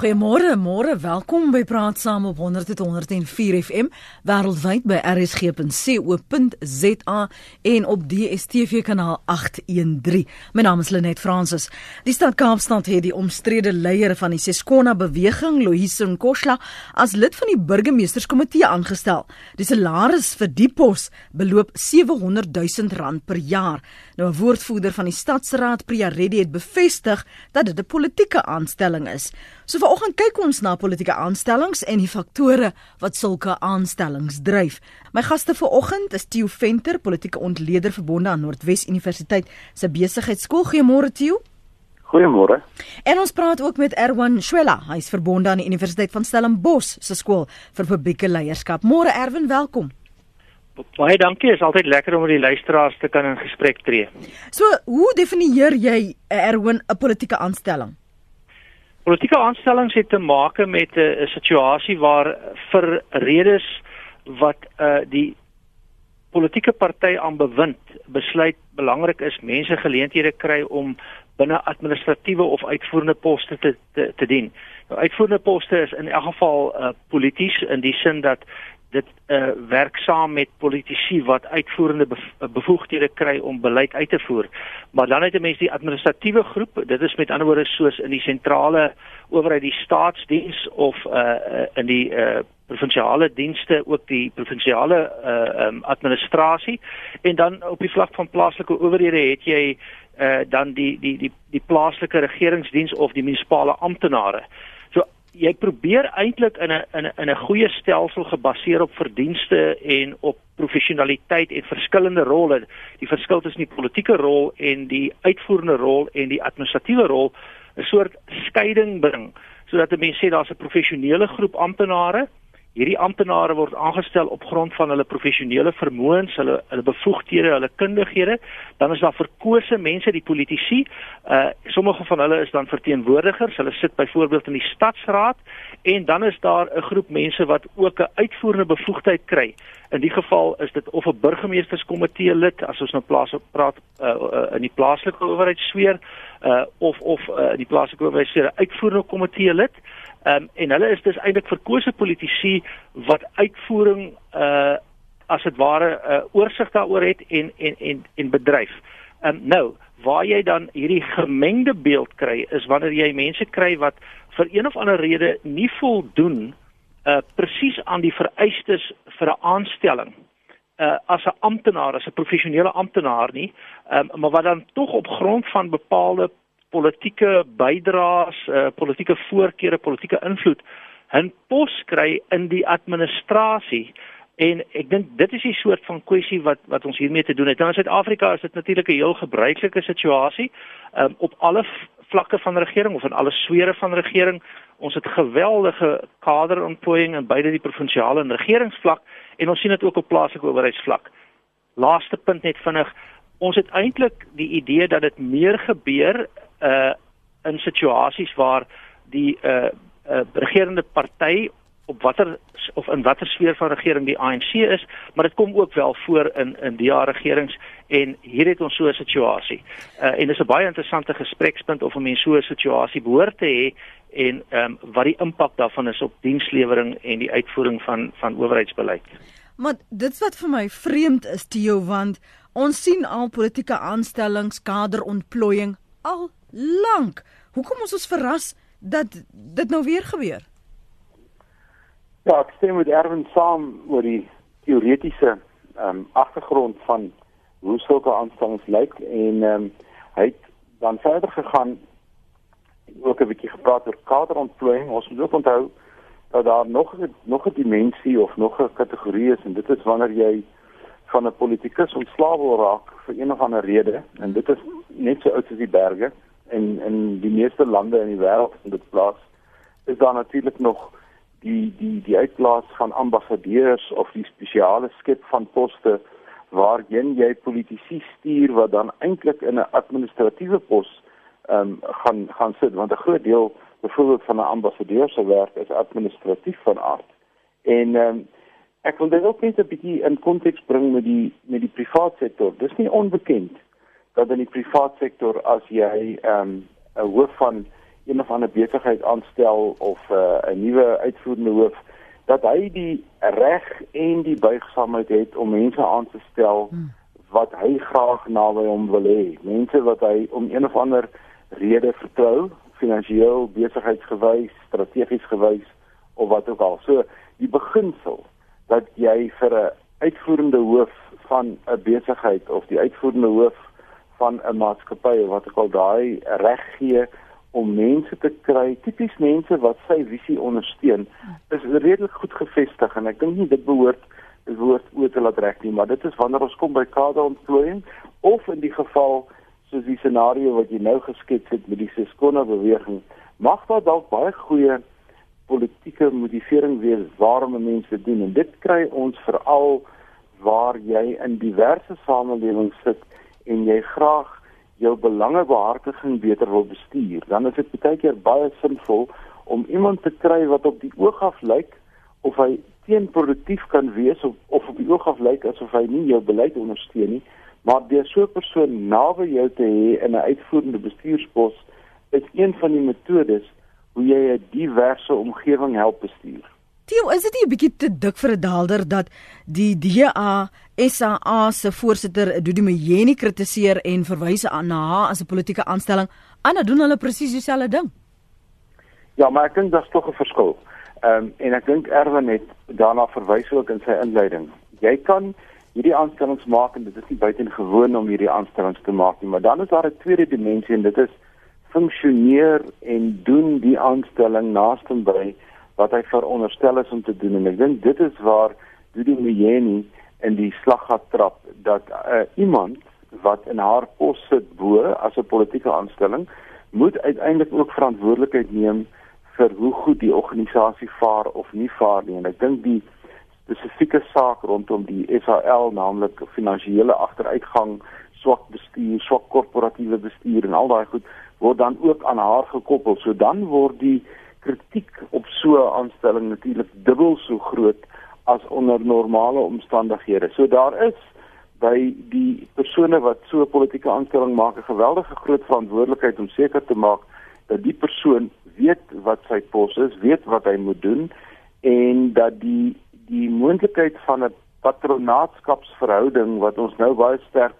Goeiemôre, môre, welkom by Praat Saam op 100.104 FM wêreldwyd by rsg.co.za en op DStv kanaal 813. My naam is Lenet Fransis. Die stad Kaapstad het die omstrede leier van die Seskona beweging, Lohise Nkoshla, as lid van die burgemeesterskomitee aangestel. Die salaris vir die pos beloop 700 000 rand per jaar. Nou 'n woordvoerder van die stadsraad, Priya Reddy, het bevestig dat dit 'n politieke aanstelling is. So vanoggend kyk ons na politieke aanstellings en die faktore wat sulke aanstellings dryf. My gaste vanoggend is Theo Venter, politieke ontleder verbonde aan Noordwes Universiteit se besigheidskool. Goeiemôre Theo. Goeiemôre. En ons praat ook met Erwan Shwela. Hy is verbonde aan die Universiteit van Stellenbosch se skool vir publieke leierskap. Môre Erwin, welkom. Baie dankie. Is altyd lekker om met die luisteraars te kan in gesprek tree. So, hoe definieer jy Erwin 'n politieke aanstelling? Politieke aanstellings het te maak met 'n situasie waar vir redes wat uh die politieke party aan bewind besluit belangrik is mense geleenthede kry om binne administratiewe of uitvoerende poste te te, te dien. Nou uitvoerende poste is in elk geval uh polities in die sin dat dit uh werk saam met politici wat uitvoerende bevoegdhede kry om beleid uit te voer. Maar dan het 'n mens die administratiewe groep, dit is met ander woorde soos in die sentrale owerheid die staatsdiens of uh in die uh provinsiale dienste ook die provinsiale uh um, administrasie. En dan op die vlak van plaaslike owerhede het jy uh dan die die die die plaaslike regeringsdiens of die munisipale amptenare jy probeer eintlik in 'n in 'n in 'n goeie stelsel gebaseer op verdienste en op professionaliteit en verskillende rolle. Die verskil tussen die politieke rol en die uitvoerende rol en die administratiewe rol 'n soort skeiding bring sodat mense sê daar's 'n professionele groep amptenare Hierdie amptenare word aangestel op grond van hulle professionele vermoëns, hulle hulle bevoegdhede, hulle kundighede. Dan is daar verkose mense, die politici. Uh sommige van hulle is dan verteenwoordigers. Hulle sit byvoorbeeld in die stadsraad en dan is daar 'n groep mense wat ook 'n uitvoerende bevoegdheid kry. In die geval is dit of 'n burgemeesterskomitee lid as ons nou plaas praat uh, uh in die plaaslike owerheidssfeer uh of of uh, die plaaslike owerheidssfeer uitvoerende komitee lid. Ehm um, en hulle is dus eintlik verkose politici wat uitvoering uh as dit ware 'n uh, oorsig daaroor het en en en en bedryf. Ehm um, nou, waar jy dan hierdie gemengde beeld kry is wanneer jy mense kry wat vir een of ander rede nie voldoen uh presies aan die vereistes vir 'n aanstelling uh as 'n amptenaar, as 'n professionele amptenaar nie, um, maar wat dan tog op grond van bepaalde politieke bydraes, uh, politieke voorkeure, politieke invloed 'n pos kry in die administrasie. En ek dink dit is die soort van kwessie wat wat ons hiermee te doen het. Nou in Suid-Afrika is dit natuurlik 'n heel gebruikelike situasie um, op alle vlakke van regering of in alle swere van regering. Ons het geweldige kaderontplooiing in beide die provinsiale en regeringsvlak en ons sien dit ook op plaaslike owerheidsvlak. Laaste punt net vinnig. Ons het eintlik die idee dat dit meer gebeur uh in situasies waar die uh, uh regerende party op watter of in watter sfeer van regering die ANC is, maar dit kom ook wel voor in in die jaar regerings en hier het ons so 'n situasie. Uh en dis 'n baie interessante gesprekspunt of 'n mens so 'n situasie behoort te hê en ehm um, wat die impak daarvan is op dienslewering en die uitvoering van van owerheidsbeleid. Maar dit wat vir my vreemd is, Theo, want ons sien al politieke aanstellings, kaderontplooiing al lank. Hoekom ons ons verras dat dit nou weer gebeur? Ja, ek stem met Erwin saam oor die teoretiese ehm um, agtergrond van hoe sulke aanstellings lyk en ehm um, hy het dan verder gegaan ook 'n bietjie gepraat oor kaderontplooiing. Ons moet ook onthou dat daar nog nog 'n dimensie of nog 'n kategorie is en dit is wanneer jy van 'n politikus ontslaaw wil raak vir een of ander rede en dit is net so oud as die berge en in die meeste lande in die wêreld in dit plaas is daar natuurlik nog die die die uitplaas van ambassadeurs of die spesiale skep van poste waarheen jy politici stuur wat dan eintlik in 'n administratiewe pos ehm um, gaan gaan sit. Want 'n groot deel byvoorbeeld van 'n ambassadeur se werk is administratief van aard. En ehm um, ek wil dit ook net 'n bietjie in konteks bring met die met die private sektor dis nie onbekend dat in die private sektor as jy ehm, 'n um, hoof van een of ander besigheid aanstel of uh, 'n nuwe uitvoerende hoof dat hy die reg en die buigsaamheid het om mense aan te stel hmm. wat hy graag naby hom wil hê. Mense wat hy om een of ander rede vertrou, finansiëel, besigheidsgewys, strategies gewys of wat ook al. So die beginsel dat jy vir 'n uitvoerende hoof van 'n besigheid of die uitvoerende hoof van 'n maatskappy wat ek al daai reg gee om mense te kry, tipies mense wat sy visie ondersteun, is redelik goed gevestig en ek dink nie dit behoort dit behoort oor te laat reg nie, maar dit is wanneer ons kom by kaderontplooiing of in die geval soos die scenario wat jy nou geskets het met die Seskona beweging, mag daar dalk baie goeie politieke motivering wees waarom mense doen. En dit kry ons veral waar jy in diverse samelewings sit en jy graag jou belangebehartiging beter wil bestuur, dan is dit baie keer baie sinvol om iemand te kry wat op die oog af lyk of hy teenproduktief kan wees of of op die oog af lyk asof hy nie jou beleid ondersteun nie, maar deur so 'n persoon naby jou te hê in 'n uitvoerende bestuurspos is een van die metodes hoe jy 'n diverse omgewing help bestuur. Tio, is dit nie 'n bietjie te dik vir 'n daalder dat die DA SA se voorsitter Dudi Mjeni kritiseer en verwys aan haar as 'n politieke aanstelling, ander doen hulle presies dieselfde ding. Ja, maar ek dink daar's tog 'n verskil. Ehm um, en ek dink Erwin het daarna verwys ook in sy inleiding. Jy kan hierdie aanstellings maak en dit is nie buitengewoon om hierdie aanstellings te maak nie, maar dan is daar 'n tweede dimensie en dit is funksioneer en doen die aanstelling naaste by wat hy veronderstel is om te doen. En ek dink dit is waar Dudi Mjeni in die slaggat trap dat uh, iemand wat in haar pos sit bo as 'n politieke aanstelling moet uiteindelik ook verantwoordelikheid neem vir hoe goed die organisasie vaar of nie vaar nie. En ek dink die spesifieke saak rondom die SAL naamlik finansiële agteruitgang swak bestuur swak korporatiewe bestuur en al daai goed word dan ook aan haar gekoppel so dan word die kritiek op so 'n aanstelling natuurlik dubbel so groot as onder normale omstandighede. So daar is by die persone wat so 'n politieke aanstelling maak 'n geweldige groot verantwoordelikheid om seker te maak dat die persoon weet wat sy pos is, weet wat hy moet doen en dat die die moontlikheid van 'n patronaatskapsverhouding wat ons nou baie sterk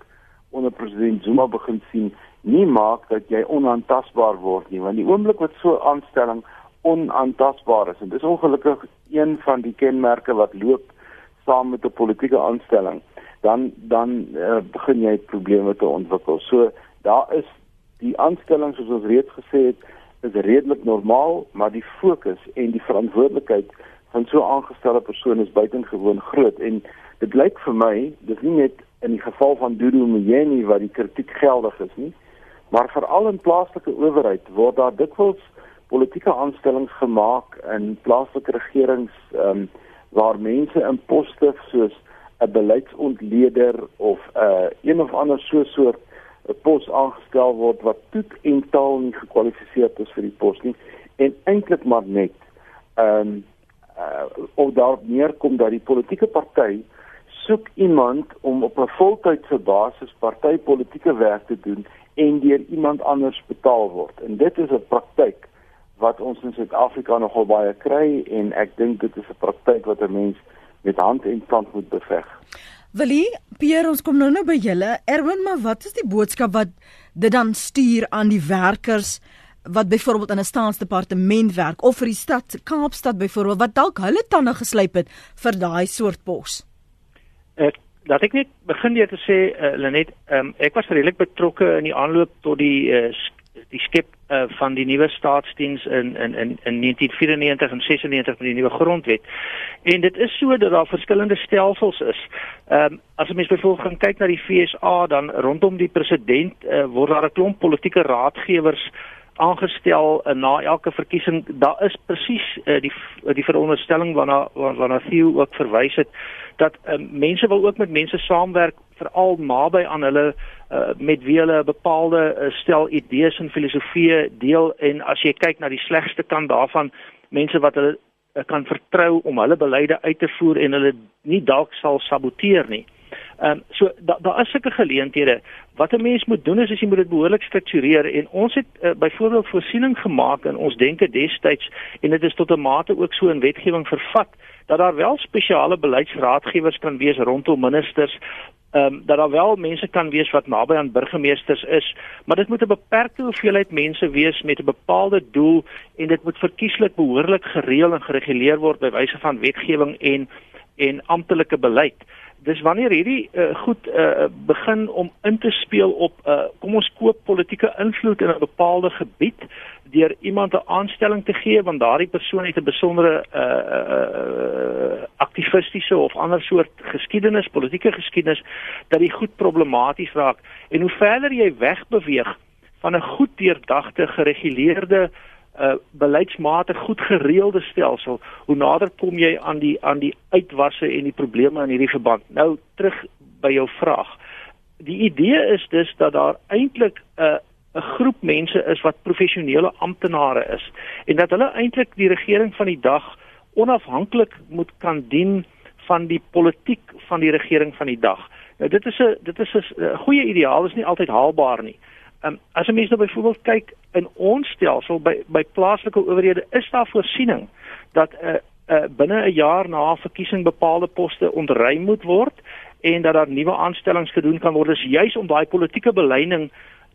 onder president Zuma begin sien, nie maak dat jy onaantastbaar word nie, want die oomblik wat so aanstelling onaantastbaar is. En dis ongelukkig een van die kenmerke wat loop saam met 'n politieke aanstelling. Dan dan uh, begin jy probleme te ontwikkel. So daar is die aanstelling soos ons reeds gesê het is redelik normaal, maar die fokus en die verantwoordelikheid van so 'n aangestelde persoon is buitengewoon groot. En dit lyk vir my dis nie net in die geval van Dudu Mjeni waar die kritiek geldig is nie, maar veral in plaaslike owerheid word daar dikwels politieke aanstellings gemaak in plaaslike regerings ehm um, waar mense in poste soos 'n beleidsontleder of 'n uh, een of ander so soort 'n pos aangestel word wat toet en taal nie gekwalifiseer is vir die pos nie en eintlik maar net ehm um, uh, of daar neerkom dat die politieke party soek iemand om op 'n voltydse basis partytetiese werk te doen en deur iemand anders betaal word. En dit is 'n praktyk wat ons in Suid-Afrika nogal baie kry en ek dink dit is 'n praktyk wat 'n mens met hand en tand moet beveg. Willie, Pierre, ons kom nou nou by julle. Erwin, maar wat is die boodskap wat dit dan stuur aan die werkers wat byvoorbeeld in 'n staatsdepartement werk of vir die stad Kaapstad byvoorbeeld wat dalk hulle tande geslyp het vir daai soort pos? Ek laat ek net begin deur te sê uh, Lenet, um, ek was redelik betrokke in die aanloop tot die uh, die skep uh, van die nuwe staatsdiens in in in in 1994 en 96 met die nuwe grondwet. En dit is so dat daar verskillende stelsels is. Ehm um, as jy mens byvoorbeeld gaan kyk na die FSA dan rondom die president uh, word daar 'n klomp politieke raadgewers aangestel uh, na elke verkiesing. Daar is presies uh, die die veronderstelling waarna waarna Theo ook verwys het dat uh, mense wil ook met mense saamwerk veral naby aan hulle uh, met wie hulle 'n bepaalde uh, stel idees en filosofieë deel en as jy kyk na die slegste kant daarvan mense wat hulle uh, kan vertrou om hulle beleide uit te voer en hulle nie dalk sal saboteer nie. Ehm um, so daar daar is sulke geleenthede. Wat 'n mens moet doen is as jy moet dit behoorlik struktureer en ons het uh, byvoorbeeld voorsiening gemaak in ons denke destyds en dit is tot 'n mate ook so in wetgewing vervat dat daar wel spesiale beleidsraadgewers kan wees rondom ministers ehm um, dat daar wel mense kan wees wat naby aan burgemeesters is, maar dit moet 'n beperkte hoeveelheid mense wees met 'n bepaalde doel en dit moet verkieslik behoorlik gereël en gereguleer word by wyse van wetgewing en en amptelike beleid. Dis wanneer hierdie uh, goed uh, begin om in te speel op uh, kom ons koop politieke invloed in 'n bepaalde gebied deur iemand 'n aanstelling te gee want daardie persoon het 'n besondere uh, uh, aktivistiese of ander soort geskiedenis, politieke geskiedenis dat die goed problematies raak. En hoe verder jy wegbeweeg van 'n goed deurdagte, gereguleerde uh, beleidsmatig goed gereelde stelsel, hoe nader kom jy aan die aan die uitwasse en die probleme in hierdie verband. Nou terug by jou vraag. Die idee is dus dat daar eintlik 'n uh, 'n groep mense is wat professionele amptenare is en dat hulle eintlik die regering van die dag onafhanklik moet kan dien van die politiek van die regering van die dag. Nou dit is 'n dit is 'n goeie ideaal, is nie altyd haalbaar nie. Ehm um, as 'n mens nou byvoorbeeld kyk in ons stelsel by by plaaslike owerhede is daar voorsiening dat 'n uh, uh, binne 'n jaar na verkiesing bepaalde poste ontruim moet word en dat daar nuwe aanstellings gedoen kan word. Dis juis om daai politieke beleining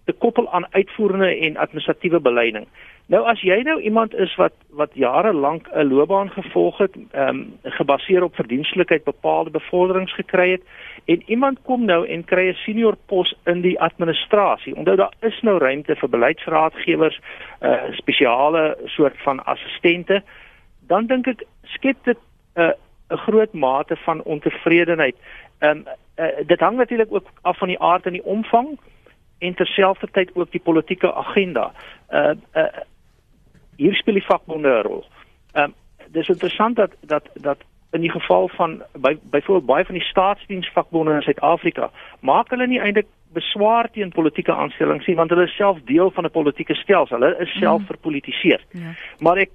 te koppel aan uitvoerende en administratiewe beleiding. Nou as jy nou iemand is wat wat jare lank 'n loopbaan gevolg het, ehm um, gebaseer op verdienstelikheid bepaalde bevorderings gekry het en iemand kom nou en kry 'n senior pos in die administrasie. Onthou daar is nou ruimte vir beleidsraadgewers, 'n uh, spesiale soort van assistente. Dan dink ek skep dit 'n uh, 'n groot mate van ontevredenheid. Ehm um, uh, dit hang natuurlik ook af van die aard en die omvang en terselfdertyd ook die politieke agenda. Uh uh hier speel die vakbonde 'n rol. Ehm uh, dis interessant dat dat dat in die geval van by byvoorbeeld baie van die staatsdiensvakbonde in Suid-Afrika maak hulle nie eintlik beswaar teen politieke aanstellings nie want hulle is self deel van 'n politieke stelsel. Hulle is self mm. verpolitiseer. Ja. Maar ek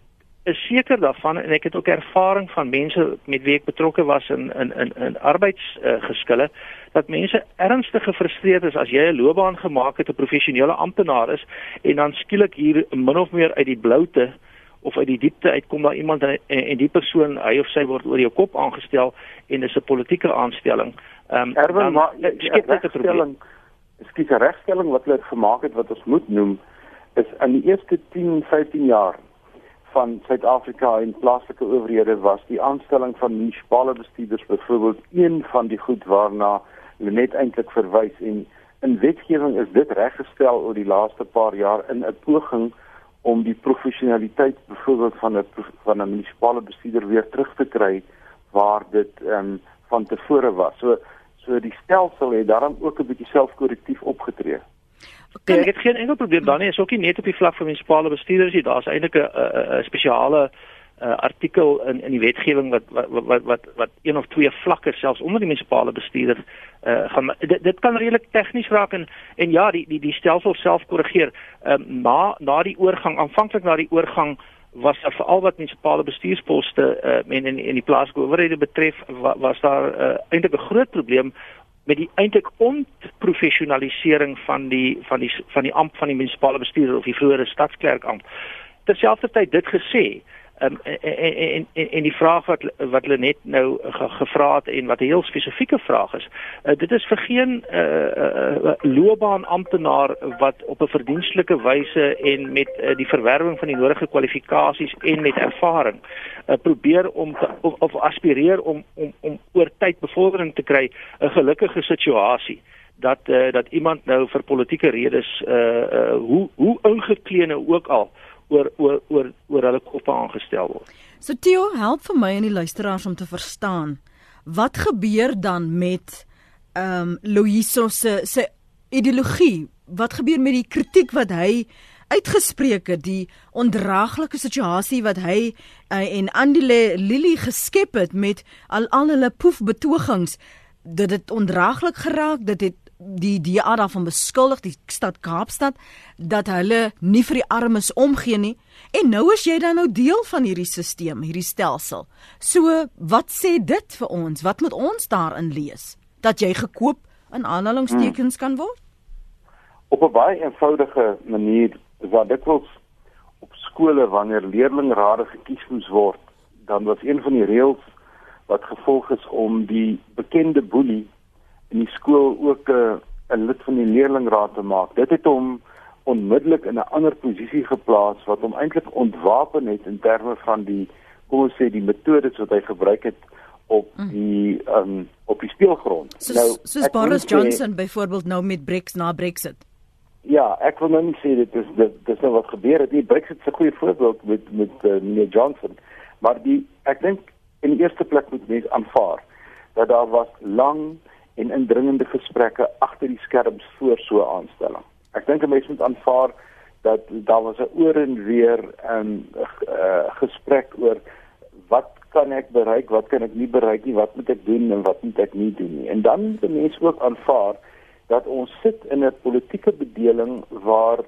is seker daarvan en ek het ook ervaring van mense met wie ek betrokke was in in in in arbeidsgeskille uh, dat mense ernstig gefrustreerd is as jy 'n loopbaan gemaak het, 'n professionele amptenaar is en dan skielik hier min of meer uit die bloute of uit die diepte uitkom daar iemand en, en die persoon hy of sy word oor jou kop aangestel en dis 'n politieke aanstelling. Ehm um, Erwin, maar skep dit 'n probleem. Skiet 'n regstelling wat hulle gemaak het wat ons moet noem is in die eerste 10, 15 jaar van Suid-Afrika en plaaslike owerhede was die aanstelling van munisipale bestuurders byvoorbeeld een van die goed waarna net eintlik verwys en in wetgewing is dit reggestel oor die laaste paar jaar in 'n poging om die professionaliteit byvoorbeeld van 'n van 'n munisipale bestuurder weer terug te kry waar dit ehm um, van tevore was. So so die stelsel het daarom ook 'n bietjie selfkorrektief opgetree. Ja, ek het geen enkel probleem dan nie. Is ook nie net op die vlak van munisipale bestuurders nie. Daar's eintlik 'n spesiale uh, artikel in in die wetgewing wat wat wat wat wat een of twee vlakke selfs onder die munisipale bestuurder uh, gaan dit, dit kan redelik tegnies raak en en ja, die die die stelsel self korrigeer. Um, na na die oorgang, aanvanklik na die oorgang was daar veral wat munisipale bestuursposte uh, en in in die plaaslike owerhede betref wa, was daar uh, eintlik 'n groot probleem met die eintlik onprofessionalisering van die van die van die amp van die munisipale bestuurder of die vroeëre stadsklerk amp. Terselfdertyd dit gesê, um, en, en en en die vraag wat wat hulle net nou ge, gevra het en wat 'n heel spesifieke vraag is, uh, dit is vir geen uh, uh, loopbaan amptenaar wat op 'n verdienstelike wyse en met uh, die verwerwing van die nodige kwalifikasies en met ervaring uh, probeer om te, of, of aspireer om om om oor tyd bevordering te kry 'n gelukkige situasie dat uh, dat iemand nou vir politieke redes uh, uh hoe hoe ingekleene ook al oor oor oor oor hulle koppe aangestel word. So Theo, help vir my en die luisteraars om te verstaan. Wat gebeur dan met ehm um, Loiso se se ideologie? Wat gebeur met die kritiek wat hy uitgespreek het, die ondraaglike situasie wat hy uh, en Andile Lily geskep het met al al hulle poef betogings? Dit het ondraaglik geraak, dit het die DA daarvan beskuldig die stad Kaapstad dat hulle nie vir die armes omgee nie en nou is jy dan nou deel van hierdie stelsel hierdie stelsel. So wat sê dit vir ons? Wat moet ons daarin lees? dat jy gekoop in aanhalingstekens kan word? Op 'n baie eenvoudige manier wat dikwels op skole wanneer leerlingrade gekies moes word, dan was een van die reëls wat gevolg is om die bekende boelie in die skool ook 'n uh, 'n lid van die leerlingraad te maak. Dit het hom onmiddellik in 'n ander posisie geplaas wat hom eintlik ontwapen het in terme van die kom ons sê die metodes wat hy gebruik het op mm. die um, op die speelgrond. So, nou soos Boris Johnson byvoorbeeld nou met Brexit na Brexit. Ja, ek wil nou nie sê dit is dit dis nou wat gebeur het nie. Brexit is 'n goeie voorbeeld met met uh, meneer Johnson. Maar die ek dink in die eerste plek moet mense aanvaar dat daar was lang en indringende gesprekke agter die skerms voor so 'n aanstelling. Ek dink 'n mens moet aanvaar dat daar was 'n oor en weer 'n uh, gesprek oor wat kan ek bereik, wat kan ek nie bereik nie, wat moet ek doen en wat moet ek nie doen nie. En dan moet mense ook aanvaar dat ons sit in 'n politieke bedeling waar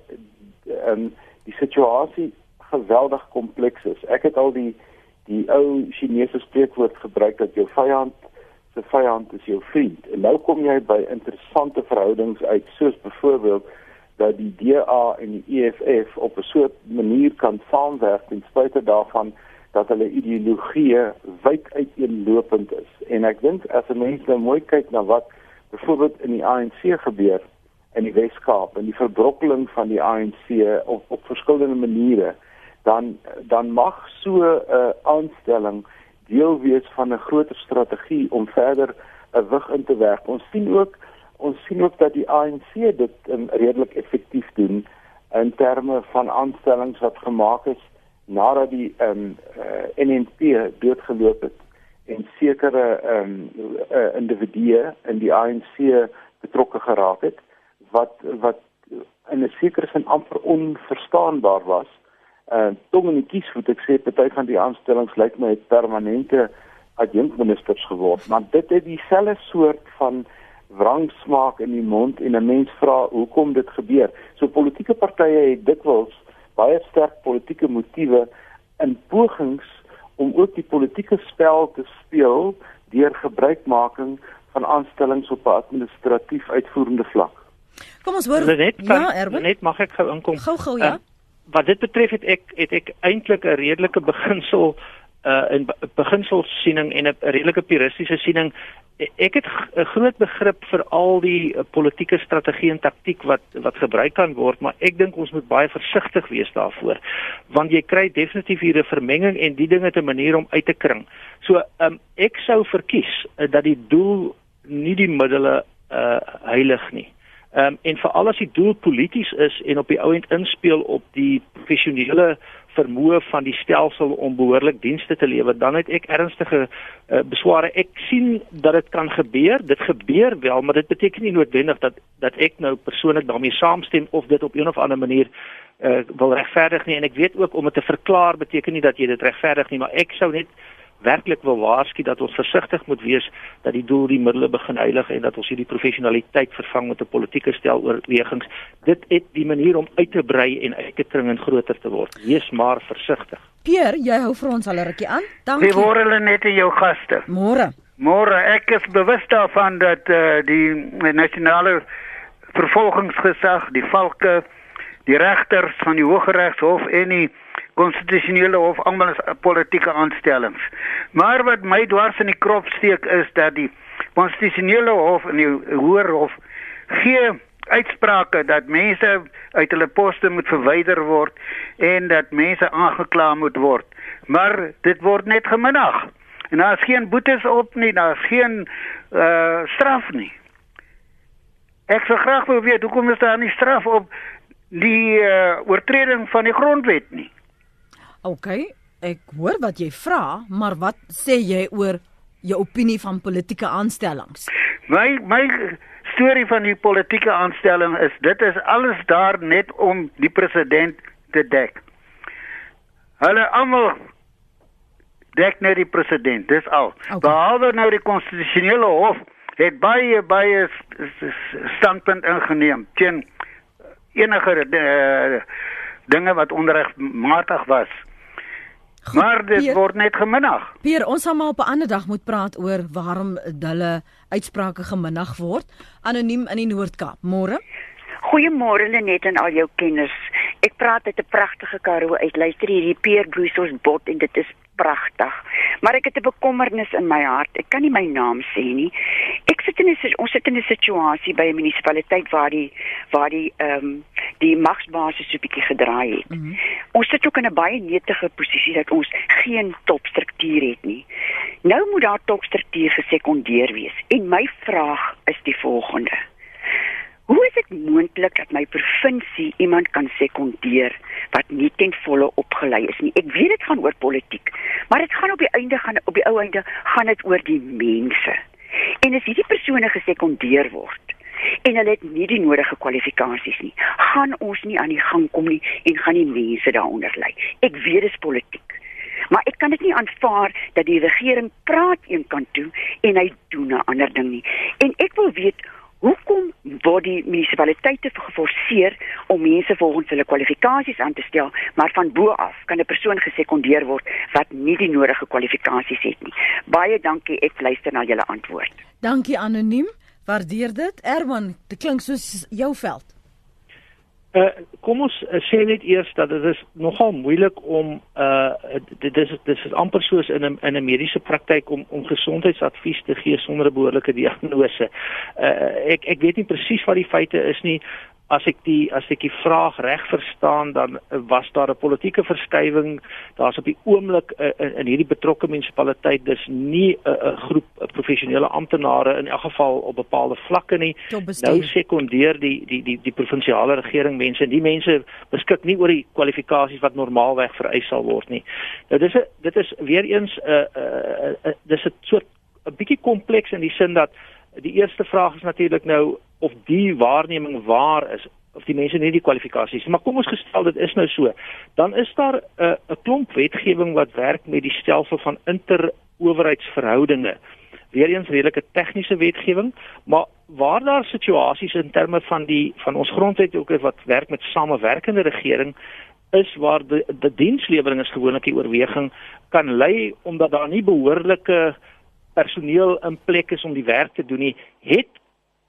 um, die situasie geweldig kompleks is. Ek het al die die ou Chinese spreekwoord gebruik dat jou vyand se vyand is jou vriend. En nou kom jy by interessante verhoudings uit soos byvoorbeeld dat die DA en die EFF op 'n soort manier kan saamwerk ten spyte daarvan dat hulle ideologie wyd uiteenlopend is. En ek dink as 'n mens nou mooi kyk na wat byvoorbeeld in die ANC gebeur in die Weskaap en die verbrokkeling van die ANC op op verskillende maniere, dan dan mag so 'n uh, aanstelling deel wees van 'n groter strategie om verder 'n wig in te werk. Ons sien ook ons sien ook dat die ANC dit um, redelik effektief doen in terme van aanstellings wat gemaak is nadat die ehm um, uh, eh, NNP doodgeloop het en sekere ehm um, uh, individue in die ANC betrokke geraak het wat wat in 'n sekere sin amper onverstaanbaar was uh tong in die kies moet ek sê party van die aanstellings lyk my permanente adjunkministers geword maar dit het dieselfde soort van wrangsmaak in die mond en 'n mens vra hoekom dit gebeur? So politieke partye het dikwels baie sterk politieke motiewe in pogings om ook die politieke spel te speel deur gebruikmaking van aanstellings op 'n administratief uitvoerende vlak. Kom ons hoor net, ja Erwin? Net mag ek gou inkom? Gou gou ja. Uh, wat dit betref het ek het ek eintlik 'n redelike beginsel uh in beginselsiening en 'n redelike puristiese siening. Ek het 'n groot begrip vir al die uh, politieke strategie en taktik wat wat gebruik kan word maar ek dink ons moet baie versigtig wees daarvoor want jy kry definitief hier 'n vermenging en die dinge te manier om uit te kring. So um ek sou verkies uh, dat die doel nie die middele uh heilig nie Ehm um, en veral as die doel polities is en op die ouend inspel op die professionele vermoë van die stelsel om behoorlik dienste te lewer, dan het ek ernstige uh, besware. Ek sien dat dit kan gebeur. Dit gebeur wel, maar dit beteken nie noodwendig dat dat ek nou persoonlik daarmee saamstem of dit op een of ander manier uh, wil regverdig nie en ek weet ook om dit te verklaar beteken nie dat jy dit regverdig nie, maar ek sou net werklik wil waarsku dat ons versigtig moet wees dat die doel die middele begin heilig en dat ons hierdie professionaliteit vervang met 'n politieke stel oorwegings. Dit het die manier om uit te brei en uit te kring en groter te word. Wees maar versigtig. Pier, jy hou vir ons al 'n rukkie aan. Dankie. Wie word hulle net jou gaste? Môre. Môre, ek is bewus daarvan dat uh, die nasionale vervolgingsgesag, die valke, die regters van die Hooggeregshof en die konstitusionele hof almal is politieke aanstellings. Maar wat my dwars in die krop steek is dat die konstitusionele hof en die hoër hof gee uitsprake dat mense uit hulle poste moet verwyder word en dat mense aangekla moet word. Maar dit word net geminag. En daar is geen boetes op nie, daar is geen uh straf nie. Ek sou graag wil weet hoekom is daar nie straf op die uh, oortreding van die grondwet nie? OK, ek hoor wat jy vra, maar wat sê jy oor jou opinie van politieke aanstellings? My my storie van die politieke aanstelling is dit is alles daar net om die president te dek. Hulle almal dek net die president, dis al. Okay. Behalwe nou die konstitusionele hof het baie baie standpunt ingeneem teen enige uh, dinge wat onregmatig was. Goed, maar dit Peer, word net geminnig. Pier, ons gaan maar op 'n ander dag moet praat oor waarom hulle uitsprake geminnig word. Anoniem in die Noord-Kaap. Môre. Goeiemôre net aan al jou kenners. Ek praat uit 'n pragtige Karoo uit. Luister hierdie Peer Bruce bot en dit is pragtig. Maar ek het 'n bekommernis in my hart. Ek kan nie my naam sê nie. Ek sit in 'n ons sit in 'n situasie by 'n munisipaliteit waar die waar die ehm um, die magsbasis so 'n bietjie gedraai het. Mm -hmm. Ons sit ook in 'n baie netige posisie dat ons geen topstruktuur het nie. Nou moet daar topstruktuur gesekondeer wees. En my vraag is die volgende: Hoe is dit moontlik dat my provinsie iemand kan sekondeer wat nie ten volle opgelei is nie? Ek weet dit gaan oor politiek, maar dit gaan op die einde gaan op die ou einde gaan dit oor die mense. En as hierdie persone gesekondeer word en hulle het nie die nodige kwalifikasies nie, gaan ons nie aan die gang kom nie en gaan die mense daaronder lê. Ek weet dit is politiek. Maar ek kan dit nie aanvaar dat die regering praat een kant toe en hy doen 'n ander ding nie. En ek wil weet Hoekom word die munisipaliteite geforseer om mense volgens hulle kwalifikasies aan te stel, maar van bo af kan 'n persoon gesekondeer word wat nie die nodige kwalifikasies het nie? Baie dankie, ek luister na julle antwoord. Dankie anoniem. Waardeer dit. Erwan, dit klink soos jou veld. Uh, kom ons uh, sê net eers dat dit is nogal moeilik om uh dit is dit is amper soos in 'n in 'n mediese praktyk om om gesondheidsadvies te gee sonder 'n behoorlike diagnose. Uh ek ek weet nie presies wat die feite is nie as ek die as ek die vraag reg verstaan dan was daar 'n politieke verskywing. Daar's op die oomblik uh, in, in hierdie betrokke munisipaliteit dis nie 'n uh, groep uh, professionele amptenare in elk geval op bepaalde vlakke nie. Nou sekondeer die die die die provinsiale regering mense. Die mense beskik nie oor die kwalifikasies wat normaalweg vereis sal word nie. Nou dis 'n dit is weer eens 'n uh, uh, uh, dis 'n soort 'n bietjie kompleks in die sin dat die eerste vraag is natuurlik nou of die waarneming waar is of die mense nie die kwalifikasies maar kom ons gestel dit is nou so. Dan is daar 'n uh, 'n klomp wetgewing wat werk met die stelsel van interowerheidsverhoudinge weer eens redelike tegniese wetgewing maar waar daar situasies in terme van die van ons grondwet ook wat werk met samewerkende regering is waar die, die dienslewering is gewoonlik die oorweging kan lei omdat daar nie behoorlike personeel in plek is om die werk te doen nie het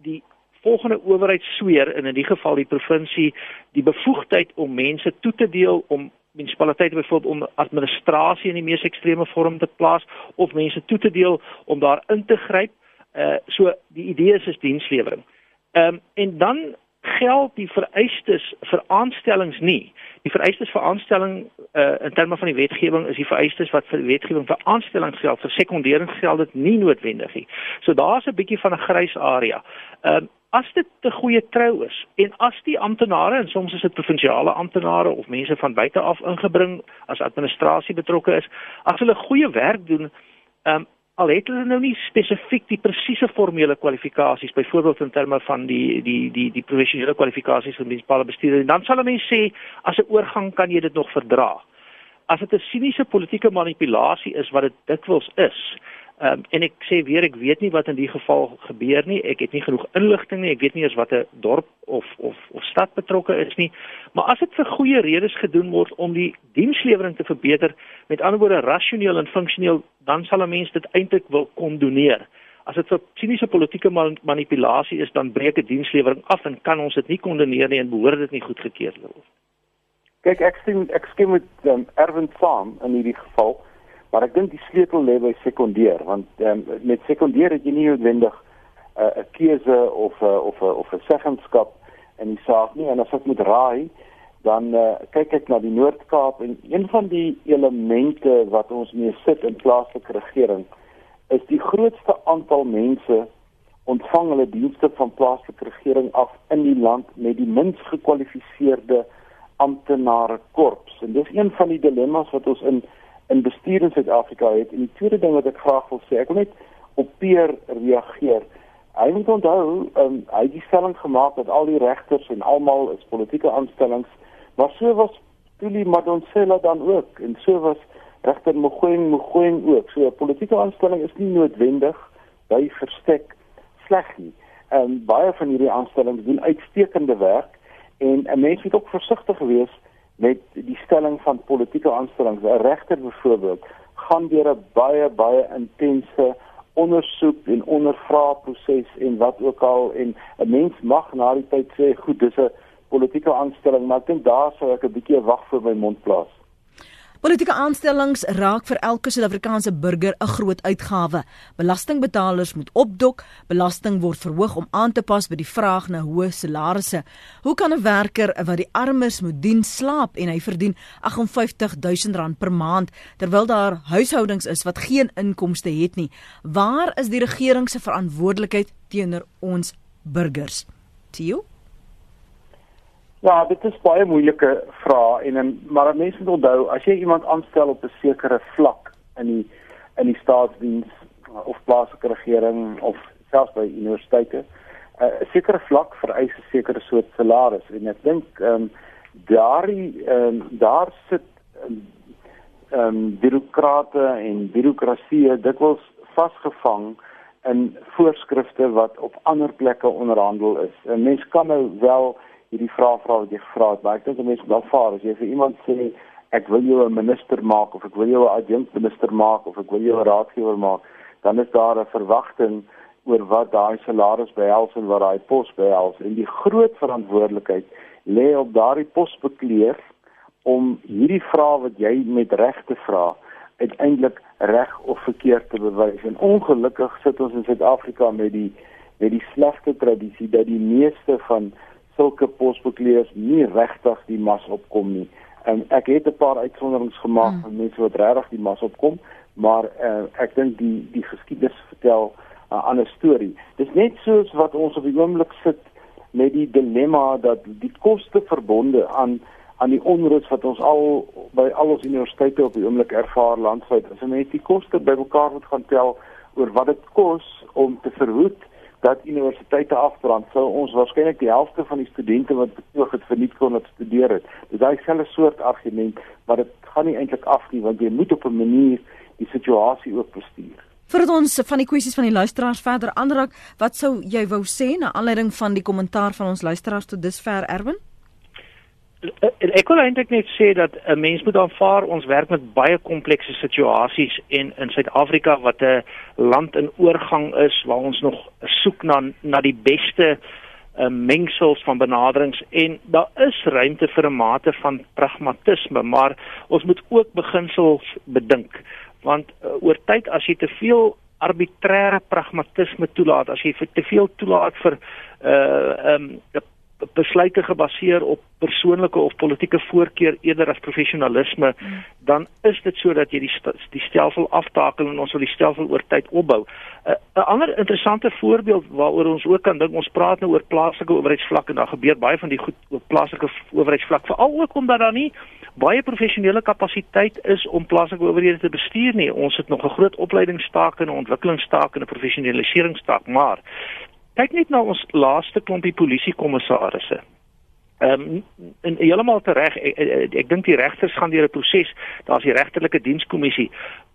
die volgende owerheid sweer in in die geval die provinsie die bevoegdheid om mense toe te deel om munisipaliteite byvoorbeeld om administrasie in die mees ekstreme vorm te plaas of mense toe te deel om daar in te gryp. Uh so die idee is is dienslewering. Ehm um, en dan geld die vereistes vir aanstellings nie. Die vereistes vir aanstelling uh in terme van die wetgewing is die vereistes wat vir wetgewing vir aanstellings geld, vir sekondering geld dit nie noodwendig nie. So daar's 'n bietjie van 'n grys area. Ehm uh, as dit 'n goeie trou is en as die amptenare en soms is dit provinsiale amptenare of mense van buite af ingebring as administrasie betrokke is, as hulle goeie werk doen, ehm um, al het hulle nou nie spesifiek die presiese formele kwalifikasies byvoorbeeld in terme van die die die die professionele kwalifikasies van munisipale bestuurders, dan sal 'n mens sê as 'n oorgang kan jy dit nog verdra. As dit 'n siniese politieke manipulasie is wat dit dikwels is, Ehm um, en ek sê weer ek weet nie wat in die geval gebeur nie. Ek het nie genoeg inligting nie. Ek weet nie eens wat 'n dorp of of of stad betrokke is nie. Maar as dit vir goeie redes gedoen word om die dienslewering te verbeter, met ander woorde rasioneel en funksioneel, dan sal 'n mens dit eintlik wil kondoneer. As dit 'n siniese politieke man manipulasie is, dan breek dit dienslewering af en kan ons dit nie kondoneer nie en behoort dit nie goedgekeur word. Kyk, ek stem ek stem met um, Erwin saam in hierdie geval. Maar ek dink die sleutel lê by sekondeer want um, met sekondeer het jy nie noodwendig uh, 'n uh, keuse of uh, of uh, of 'n seggenskap in die saak nie. En as ek moet raai dan uh, kyk ek na die Noord-Kaap en een van die elemente wat ons mee sit in plaaslike regering is die grootste aantal mense ontvang hulle dienste van plaaslike regering af in die land met die minst gekwalifiseerde amptenare korps. En dis een van die dilemma's wat ons in in bestuur in Suid-Afrika het. En die tweede ding wat ek graag wil sê, ek wil net op Peer reageer. Hy moet onthou, um, hy het die stelling gemaak dat al die regters en almal is politieke aanstellings, maar so was Tuli Madonsela dan ook en so was regter Mogoeng Mogoeng ook. So 'n politieke aanstelling is nie noodwendig by verstek sleg nie. En um, baie van hierdie aanstellings doen uitstekende werk en 'n mens moet ook versigtig wees met die stelling van politieke aanstellings. 'n Regter byvoorbeeld gaan deur 'n baie baie intense ondersoek en ondervraag proses en wat ook al en 'n mens mag na die tyd sê goed dis 'n politieke aanstelling maar ek dink daar sou ek 'n bietjie wag vir my mond plaas. Politieke aanstellings raak vir elke Suid-Afrikaanse burger 'n groot uitgawe. Belastingbetalers moet opdok, belasting word verhoog om aan te pas by die vraag na hoë salarisse. Hoe kan 'n werker wat die armes moet dien slaap en hy verdien R58 000 per maand terwyl daar huishoudings is wat geen inkomste het nie? Waar is die regering se verantwoordelikheid teenoor ons burgers? Tio? Ja, dit is baie moeilike vrae en en maar mense moet onthou as jy iemand aanstel op 'n sekere vlak in die in die staatsdiens of plaaslike regering of selfs by universiteite, eh, 'n uh, sekere vlak vereis 'n sekere soort salaris en ek dink ehm um, daardie ehm um, daar sit ehm um, birokrate en birokrasie dikwels vasgevang in voorskrifte wat op ander plekke onderhandel is. 'n Mens kan nou wel hierdie vraag vra wat jy gevra het, maar ek dink 'n mens moet aanvaar as jy vir iemand sê ek wil jou 'n minister maak of ek wil jou 'n adjunkt minister maak of ek wil jou 'n raadgewer maak, dan is daar 'n verwagting oor wat daai salaris behels en wat daai pos behels. En die groot verantwoordelikheid lê op daardie posbekleer om hierdie vraag wat jy met regte vra uiteindelik reg of verkeerd te bewys. En ongelukkig sit ons in Suid-Afrika met die met die slegte tradisie dat die meeste van sulke posbekleers nie regtig die mas opkom nie. En ek het 'n paar uitsonderings gemaak hmm. van mense wat regtig die mas opkom, maar uh, ek dink die die geskiedenis vertel 'n uh, ander storie. Dis net soos wat ons op die oomblik sit met die dilemma dat die koste verbonde aan aan die onrus wat ons al by al ons universiteite op die oomblik ervaar landwyd. As jy net die koste bymekaar moet gaan tel oor wat dit kos om te verhoed dat universiteite afbrand sou ons waarskynlik die helfte van die studente wat betoog het verniet kon het studeer het. Dis daai selfe soort argument, maar dit gaan nie eintlik af nie want jy moet op 'n manier die situasie ook bestuur. Voordat ons van die kwessies van die luisteraars verder aanraak, wat sou jy wou sê na aanleiding van die kommentaar van ons luisteraars tot dusver Erwin? Eh, ek wil eintlik net sê dat 'n mens moet aanvaar ons werk met baie komplekse situasies en in Suid-Afrika wat 'n land in oorgang is waar ons nog soek na na die beste uh, mengsels van benaderings en daar is ruimte vir 'n mate van pragmatisme maar ons moet ook beginsels bedink want uh, oor tyd as jy te veel arbitreëre pragmatisme toelaat as jy te veel toelaat vir 'n uh, um, besluite gebaseer op persoonlike of politieke voorkeur eerder as professionalisme, mm. dan is dit sodat jy die st die stelsel aftakel en ons wil die stelsel oor tyd opbou. 'n uh, ander interessante voorbeeld waaroor ons ook kan dink, ons praat nou oor plaaslike owerheidsvlak en daar gebeur baie van die goed op plaaslike owerheidsvlak, veral ook omdat daar nie baie professionele kapasiteit is om plaaslike owerhede te bestuur nie. Ons het nog 'n groot opleidingstaak en 'n ontwikkelingstaak en 'n professionaliseringstaak, maar kyk net na ons laaste klompie polisiekommissarisse. Ehm um, en heeltemal reg ek, ek, ek dink die regters gaan deur 'n proses, daar's die regterlike dienskommissie.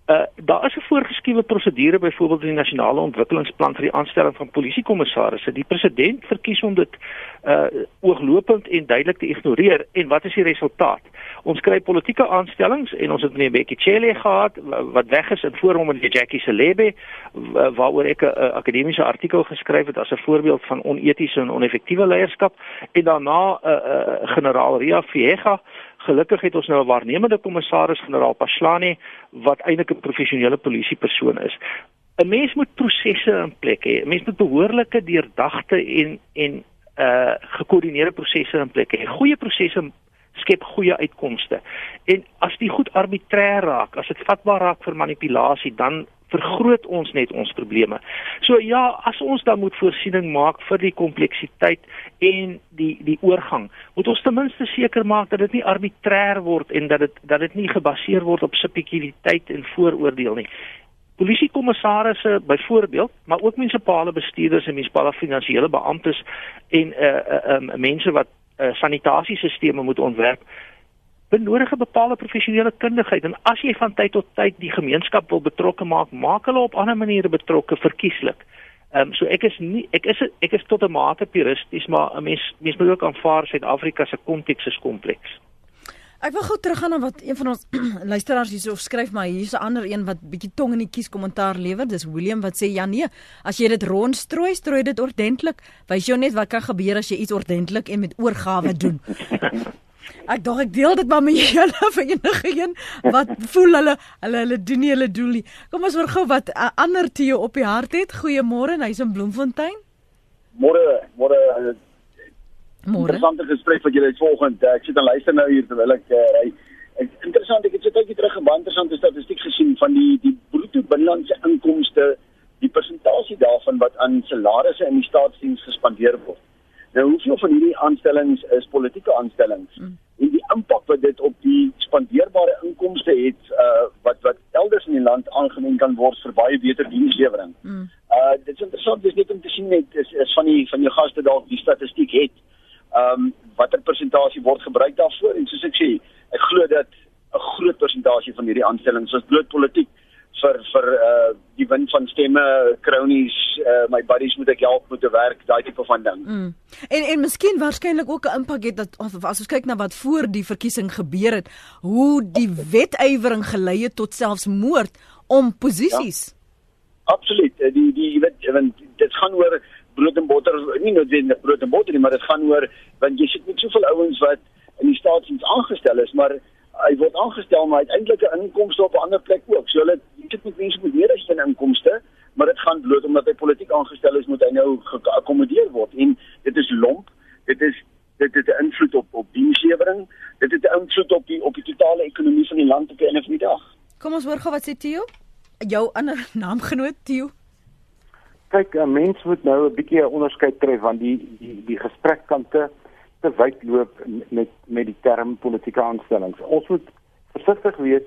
Uh daar is 'n voorgeskrewe prosedure byvoorbeeld in die nasionale ontwikkelingsplan vir die aanstelling van polisiekommissarisse. Die president verkies om dit uh ooglopend en duidelik te ignoreer en wat is die resultaat? Ons kry politieke aanstellings en ons het meneer Bekkie Cele gehad wat weg is in voorom met Jackie Selebe waaroor ek 'n akademiese artikel geskryf het as 'n voorbeeld van onetiese en oneffektiewe leierskap en daarna 'n uh, uh, generaal Ria Viega Gelukkig het ons nou 'n waarnemende kommissaris generaal Paslani wat eintlik 'n professionele polisiepersoon is. 'n Mens moet prosesse in plek hê. 'n Mens moet behoorlike deurdagte en en uh gekoördineerde prosesse in plek hê. Goeie prosesse skep goeie uitkomste. En as dit goed arbitrêr raak, as dit vatbaar raak vir manipulasie, dan vergroot ons net ons probleme. So ja, as ons dan moet voorsiening maak vir die kompleksiteit en die die oorgang, moet ons ten minste seker maak dat dit nie arbitrêr word en dat dit dat dit nie gebaseer word op subjektiwiteit en vooroordeel nie. Polisiekommissarisse byvoorbeeld, maar ook munisipale bestuurders en munisipale finansiële beamptes en uh uh um, mense wat uh, sanitasiesisteme moet ontwerp, benodig 'n bepaalde professionele kundigheid en as jy van tyd tot tyd die gemeenskap wil betrokke maak, maak hulle op ander maniere betrokke verkieslik. Ehm um, so ek is nie ek is ek is tot 'n mate puristies, maar 'n mens mens moet ook aanvaar Suid-Afrika se konteks is kompleks. Ek wil gou teruggaan na wat een van ons luisteraars hierso skryf, maar hier's 'n ander een wat bietjie tong in die kies kommentaar lewer. Dis William wat sê ja nee, as jy dit rondstrooi, strooi dit ordentlik. Wys jou net wat kan gebeur as jy iets ordentlik en met oorgawe doen. ek dink ek deel dit maar met julle vir enige een wat voel hulle hulle hulle doen nie hulle doel nie. Kom ons hoor gou wat 'n ander Theo op die hart het. Goeiemôre, hy's in Bloemfontein. Môre, môre Môre. interessante gesprek wat julle het volgend. Ek sit en luister nou hier terwyl ek uh, ry. Ek interessant, ek het so tydjie terug 'n baie interessante statistiek gesien van die die bruto binnelandse inkomste, die persentasie daarvan wat aan salarisse in die staatsdiens gespandeer word. Nou hoeveel van hierdie aanstellings is politieke aanstellings? Mm. En die impak wat dit op die spandeerbare inkomste het uh wat wat elders in die land aangewend kan word vir baie beter dienslewering. Mm. Uh dit is interessant dis net om te sien net is, is van die van jou gaste dalk die statistiek het ehm um, watter persentasie word gebruik daarvoor en soos ek sê, ek glo dat 'n groot persentasie van hierdie aanstellings is bloot politiek vir vir uh die win van stemme, cronies, uh my buddies moet ek help met te werk, daai tipe van ding. Mm. En en miskien waarskynlik ook 'n impak het dat of, as ons kyk na wat voor die verkiesing gebeur het, hoe die wetywering gelei het tot selfs moord om posisies. Ja. Absoluut. Die die jy weet want dit gaan oor brood en botter, nie noodwendig brood en botter nie, maar dit gaan oor want jy sit met soveel ouens wat in die staatsdiens aangestel is, maar hy word aangestel maar uiteindelik 'n inkomste op 'n ander plek ook. So hulle sit met mense met meer as een inkomste, maar dit gaan bloot omdat hy politiek aangestel is, moet hy nou geakkommodeer word en dit is lomp. Dit is dit het 'n invloed op op dienslewering. Dit het 'n invloed op die op die totale ekonomie van die land op 'n van die dag. Kom ons hoor gou wat sê Theo? Jou ander naamgenoot Theo. Kyk, 'n mens moet nou 'n bietjie 'n onderskeid tref want die die die gesprek kan te te wyd loop met met die term politieke aanstellings. Ons moet versigtig wees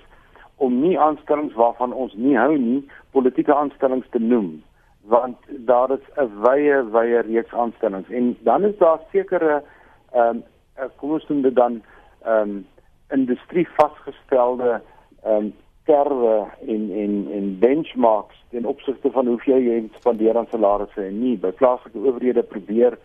om nie aanstellings waarvan ons nie hou nie politieke aanstellings te noem want daar is 'n wye wye reeks aanstellings en dan is daar sekere ehm um, kom ons noem dit dan ehm um, industrie vasgestelde ehm um, kerwe en en en benchmarks ten opsigte van hoeveel jy spandeer aan salarisse en nie by plaaslike owerhede probeer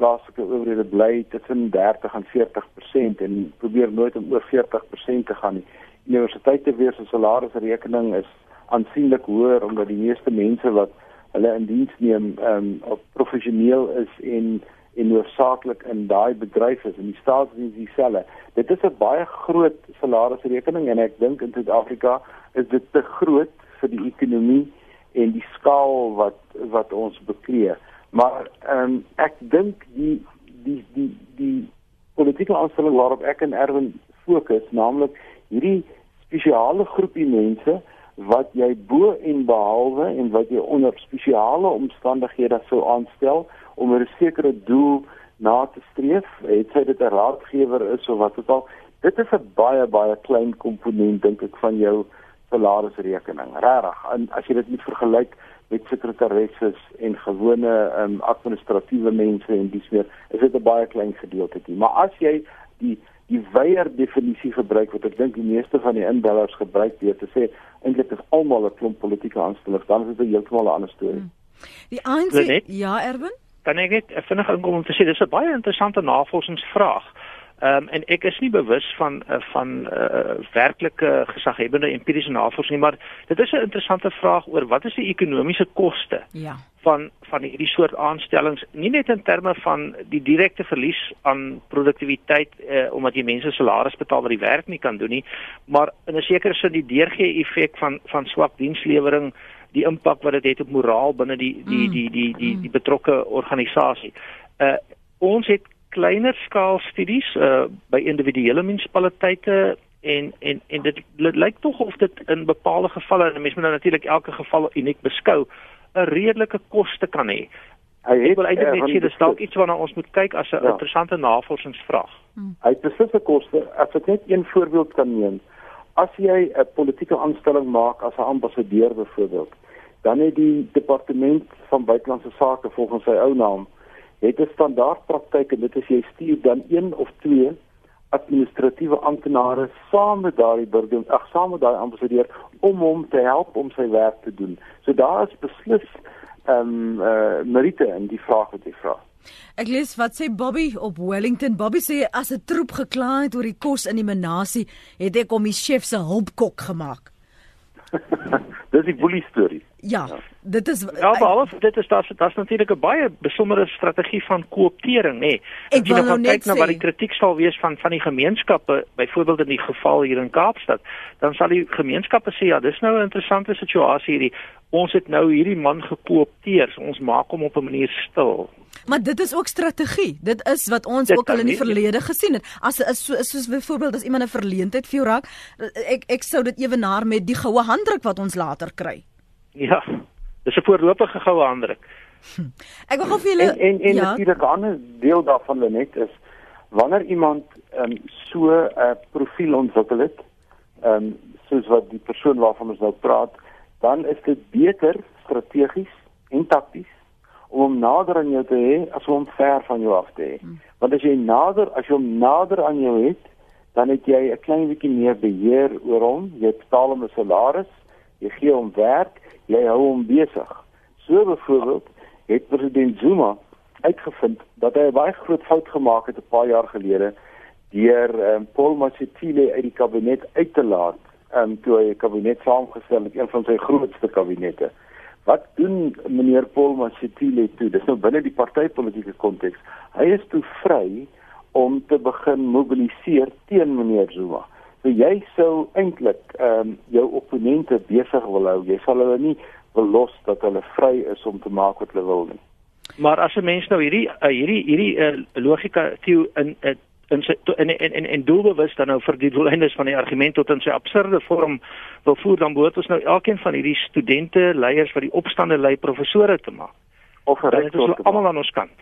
plaaslike owerhede bly tussen 30 en 40% en probeer nooit om oor 40% te gaan nie. Universiteite weer se salarisrekening is aansienlik hoër omdat die meeste mense wat hulle in diens neem, ehm um, professioneel is en en noodsaaklik in daai bedryf is en die staatsdiens dieselfde. Dit is 'n baie groot salarisrekening en ek dink in Suid-Afrika is dit te groot vir die ekonomie en die skaal wat wat ons bekleë. Maar ehm um, ek dink die die die die politieke aanstelling waarop ek en Erwin fokus, naamlik hierdie spesiale groepie mense wat jy bo en behalwe en wat jy onder spesiale omstandighede sou aanstel om 'n sekere doel na te streef, het sy dit 'n raadgewer is of wat ook al. Dit is 'n baie baie klein komponent dink ek van jou salarisrekening. Regtig. En as jy dit moet vergelyk met sekretaresses en gewone um, administratiewe mense en dis meer, is dit 'n baie klein gedeeltetjie. Maar as jy die die weier definisie gebruik wat ek dink die meeste van die inbellers gebruik deur te sê eintlik is almal 'n klomp politieke aanstellers, dan is dit heeltemal 'n ander storie. Hmm. Die ANC ja, Erwin? Kan ek net vinnig inkom om te sê dis 'n baie interessante navorsingsvraag. Ehm um, en ek is nie bewus van uh, van uh, werklike gesaghebende empiriese navorsing maar dit is 'n interessante vraag oor wat is die ekonomiese koste ja. van van hierdie soort aanstellings nie net in terme van die direkte verlies aan produktiwiteit uh, omdat jy mense salaris betaal wat die werk nie kan doen nie maar in 'n sekere sin die deurgee effek van van swak dienslewering die impak wat dit het op moraal binne die die die die die, die, die betrokke organisasie. Uh ons het kleiner skaal studies uh by individuele munisipaliteite en en en dit, dit lyk tog of dit in bepaalde gevalle en mense moet nou natuurlik elke geval uniek beskou 'n redelike koste kan hê. Hy het wel eintlik net sê dis dalk iets waarna ons moet kyk as 'n ja. interessante navorsingsvraag. Hmm. Hy het spesifieke koste, as ek net een voorbeeld kan neem. As jy 'n politieke aanstelling maak as 'n ambassadeur byvoorbeeld, dan het die departement van buitelandse sake volgens sy ou naam het 'n standaard praktyk en dit is jy stuur dan een of twee administratiewe amptenare saam met daai burger ag saam met daai ambassadeur om hom te help om sy werk te doen. So daar is beslis ehm um, uh, merite in die vraag wat jy vra. Ek lees wat sê Bobby op Wellington. Bobby sê as 'n troep gekla het oor die kos in die menasie, het ek hom die chef se hulpkok gemaak. Dis die boelie storie. Ja, ja, dit is Ja, behalwe dit is daar daar's natuurlik 'n baie besondere strategie van kooptering, nê. Nee. Ek wil nou net kyk na wat die kritiek sal wees van van die gemeenskappe, byvoorbeeld in die geval hier in Kaapstad, dan sal die gemeenskappe sê ja, dis nou 'n interessante situasie hierdie. Ons het nou hierdie man gekoopteer. So ons maak hom op 'n manier stil. Maar dit is ook strategie. Dit is wat ons dit ook al in die verlede gesien het. As is so, soos byvoorbeeld as iemand 'n verleentheid vir jou raak, ek ek sou dit ewenaar met die goue handdruk wat ons later kry. Ja. Dis 'n voorlopige goue handdruk. Hm. Ek wil gou vir julle En en, en ja. natuurlik 'n ander deel daarvan Lenet is wanneer iemand um, so 'n uh, profiel ontwikkel het, ehm um, soos wat die persoon waarvan ons nou praat, dan is dit beter strategies en takties om hom nader aan jou te hê as om hom ver van jou af te hê. Hmm. Want as jy nader, as jy hom nader aan jou het, dan het jy 'n klein bietjie meer beheer oor hom. Jy betaal hom 'n salaris, jy gee hom werk, jy hou hom besig. So byvoorbeeld het president Zuma uitgevind dat hy 'n baie groot fout gemaak het 'n paar jaar gelede deur um, Paul Mashatile uit die kabinet uit te laat um, toe hy 'n kabinet saamgestel het, een van sy grootste kabinette. Wat doen meneer Paul Mashatile toe? Dis nou binne die partytetiese konteks. Hy is toe vry om te begin mobiliseer teen meneer Zuma. So jy sou eintlik ehm um, jou opponente besig wil hou. Jy sal hulle nie wil los dat hulle vry is om te maak wat hulle wil nie. Maar as 'n mens nou hierdie uh, hierdie hierdie uh, logika theo in uh, in sy in en en en doelbewus dan nou vir die doeleindes van die argument tot in sy absurde vorm wil voer dan behoort ons nou elkeen van hierdie studente leiers wat die opstande lei professore te maak of dit is almal aan ons kant.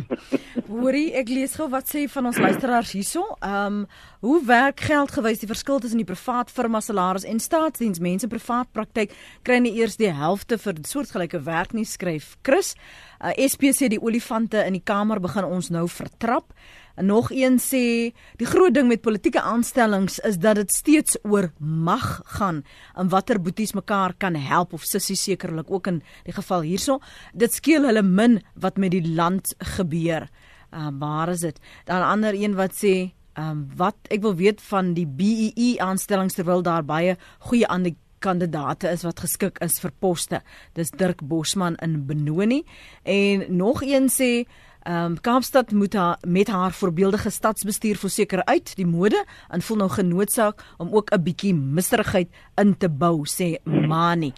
Hoorie, ek lees gou wat sê van ons luisteraars hierso. Ehm, um, hoe werk geld gewys die verskil tussen die privaat firma salaris en staatsdiens? Mense privaat praktyk kry nie eers die helfte vir soortgelyke werk nie, skryf Chris. Uh, SPC die olifante in die kamer begin ons nou vertrap. En nog een sê die groot ding met politieke aanstellings is dat dit steeds oor mag gaan en watter boeties mekaar kan help of sissie sekerlik ook in die geval hierso. Dit skeel hulle min wat met die land gebeur. Uh waar is dit? Dan 'n ander een wat sê ehm um, wat ek wil weet van die BEE aanstellings terwyl daar baie goeie ander kandidate is wat geskik is vir poste. Dis Dirk Bosman in Benoni en nog een sê Ehm um, Kaapstad moet haar met haar voorbeeldige stadsbestuur verseker uit die mode en voel nou genoodsaak om ook 'n bietjie misterigheid in te bou sê Mani.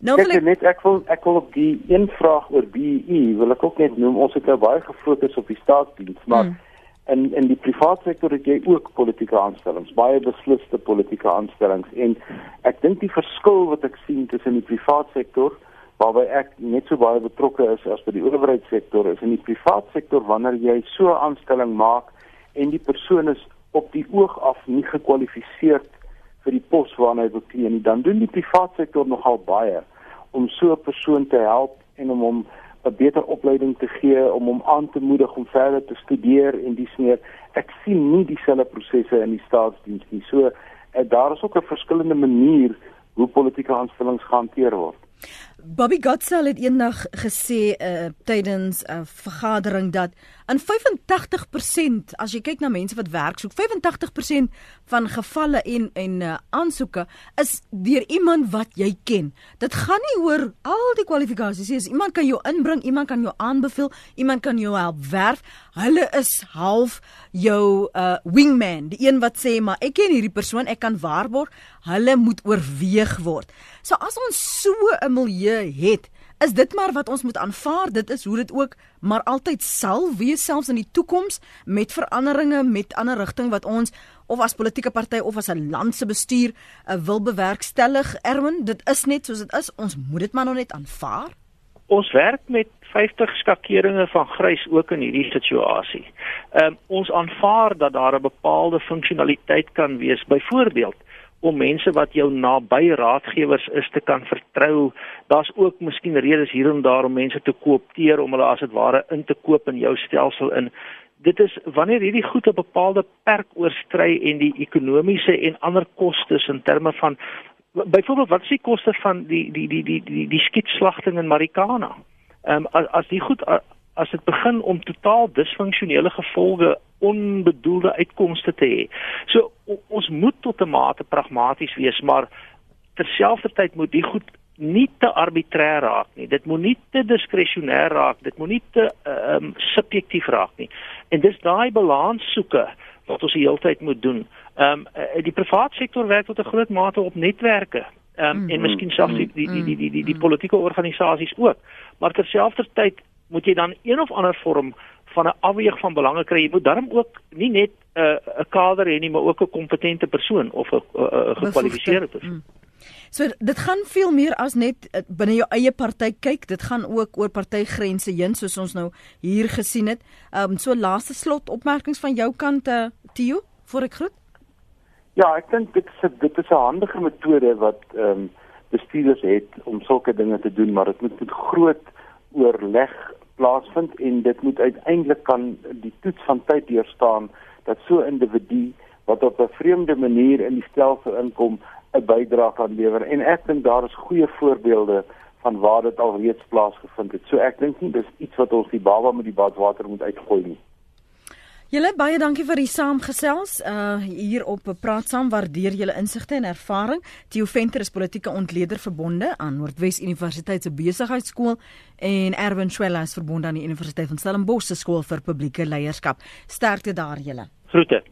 Nou wil ek net ek wil ek wil op die een vraag oor BE wil ek ook net noem ons het nou baie gefokus op die staatsdiens maar hmm. in in die private sektor het jy ook politieke aanstellings baie besliste politieke aanstellings en ek dink die verskil wat ek sien tussen die private sektor waarby ek net so baie betrokke is as by die owerheidssektor is in die privaat sektor wanneer jy so 'n aanstelling maak en die persoon is op die oog af nie gekwalifiseer vir die pos waarna hy beklee nie dan doen die privaat sektor nogal baie om so 'n persoon te help en om hom 'n beter opleiding te gee om hom aan te moedig om verder te studeer en dis meer. Ek sien nie dieselfde prosesse in die staatsdiens nie. So eh, daar is ook 'n verskillende manier hoe politieke aanstellings gehanteer word Bobby Godsell het eendag gesê uh, tydens 'n uh, vergadering dat in 85% as jy kyk na mense wat werk soek 85% van gevalle en en uh, aansoeke is deur iemand wat jy ken. Dit gaan nie oor al die kwalifikasies nie. Iemand kan jou inbring, iemand kan jou aanbeveel, iemand kan jou help werf. Hulle is half jou uh, wingman, die een wat sê maar ek ken hierdie persoon, ek kan waarborg hulle moet oorweeg word. So as ons so 'n milieu het, is dit maar wat ons moet aanvaar. Dit is hoe dit ook maar altyd sal wees selfs in die toekoms met veranderinge met ander rigting wat ons of as politieke party of as 'n land se bestuur uh, wil bewerkstellig. Erwin, dit is net soos dit is. Ons moet dit maar nog net aanvaar. Ons werk met 50 skakeringe van grys ook in hierdie situasie. Ehm um, ons aanvaar dat daar 'n bepaalde funksionaliteit kan wees. Byvoorbeeld, om mense wat jou naby raadgewers is te kan vertrou. Daar's ook miskien redes hier en daar om mense te koopteer om hulle as dit ware in te koop in jou stelsel in. Dit is wanneer hierdie goed 'n bepaalde perk oorskry en die ekonomiese en ander kostes in terme van byvoorbeeld wat is die koste van die die die die die, die skietslagting in Marikana? Ehm um, as, as die goed as dit begin om totaal disfunksionele gevolge onbedoelde uitkomste te hê. So ons moet tot 'n mate pragmaties wees, maar terselfdertyd moet die goed nie te arbitrêr raak nie. Dit moet nie te diskresionêr raak, dit moet nie te ehm um, subjektief raak nie. En dis daai balans soeke wat ons die hele tyd moet doen. Ehm um, die private sektor werk tot 'n groot mate op netwerke. Ehm um, mm, en miskien selfs die die die die die, die, die politieke organisasies ook. Maar terselfdertyd moet jy dan een of ander vorm van 'n afweeg van belange kry. Jy moet daarom ook nie net 'n uh, 'n kader hê nie, maar ook 'n kompetente persoon of 'n gekwalifiseerde persoon. Mm. So dit gaan veel meer as net uh, binne jou eie party kyk, dit gaan ook oor partygrense heen soos ons nou hier gesien het. Ehm um, so laaste slot opmerkings van jou kant uh, Tio, voor ek groet. Ja, ek dink dit is dit is 'n handige metode wat ehm um, bestuurders het om sulke dinge te doen, maar dit moet met groot oorleg plaasvind en dit moet uiteindelik kan die toets van tyd deurstaan dat so 'n individu wat op 'n vreemde manier in die stelsel inkom 'n bydrae kan lewer en ek dink daar is goeie voorbeelde van waar dit al reeds plaasgevind het. So ek dink nie dis iets wat ons die baba met die badwater moet uitgooi nie. Julle baie dankie vir die saamgesels. Uh hier op praat saam waardeer julle insigte en ervaring. Theo Venter is politieke ontleder verbonde aan Noordwes Universiteit se Besigheidsskool en Erwin Swela is verbonde aan die Universiteit van Stellenbosch se skool vir publieke leierskap. Sterkte daar julle. Groete.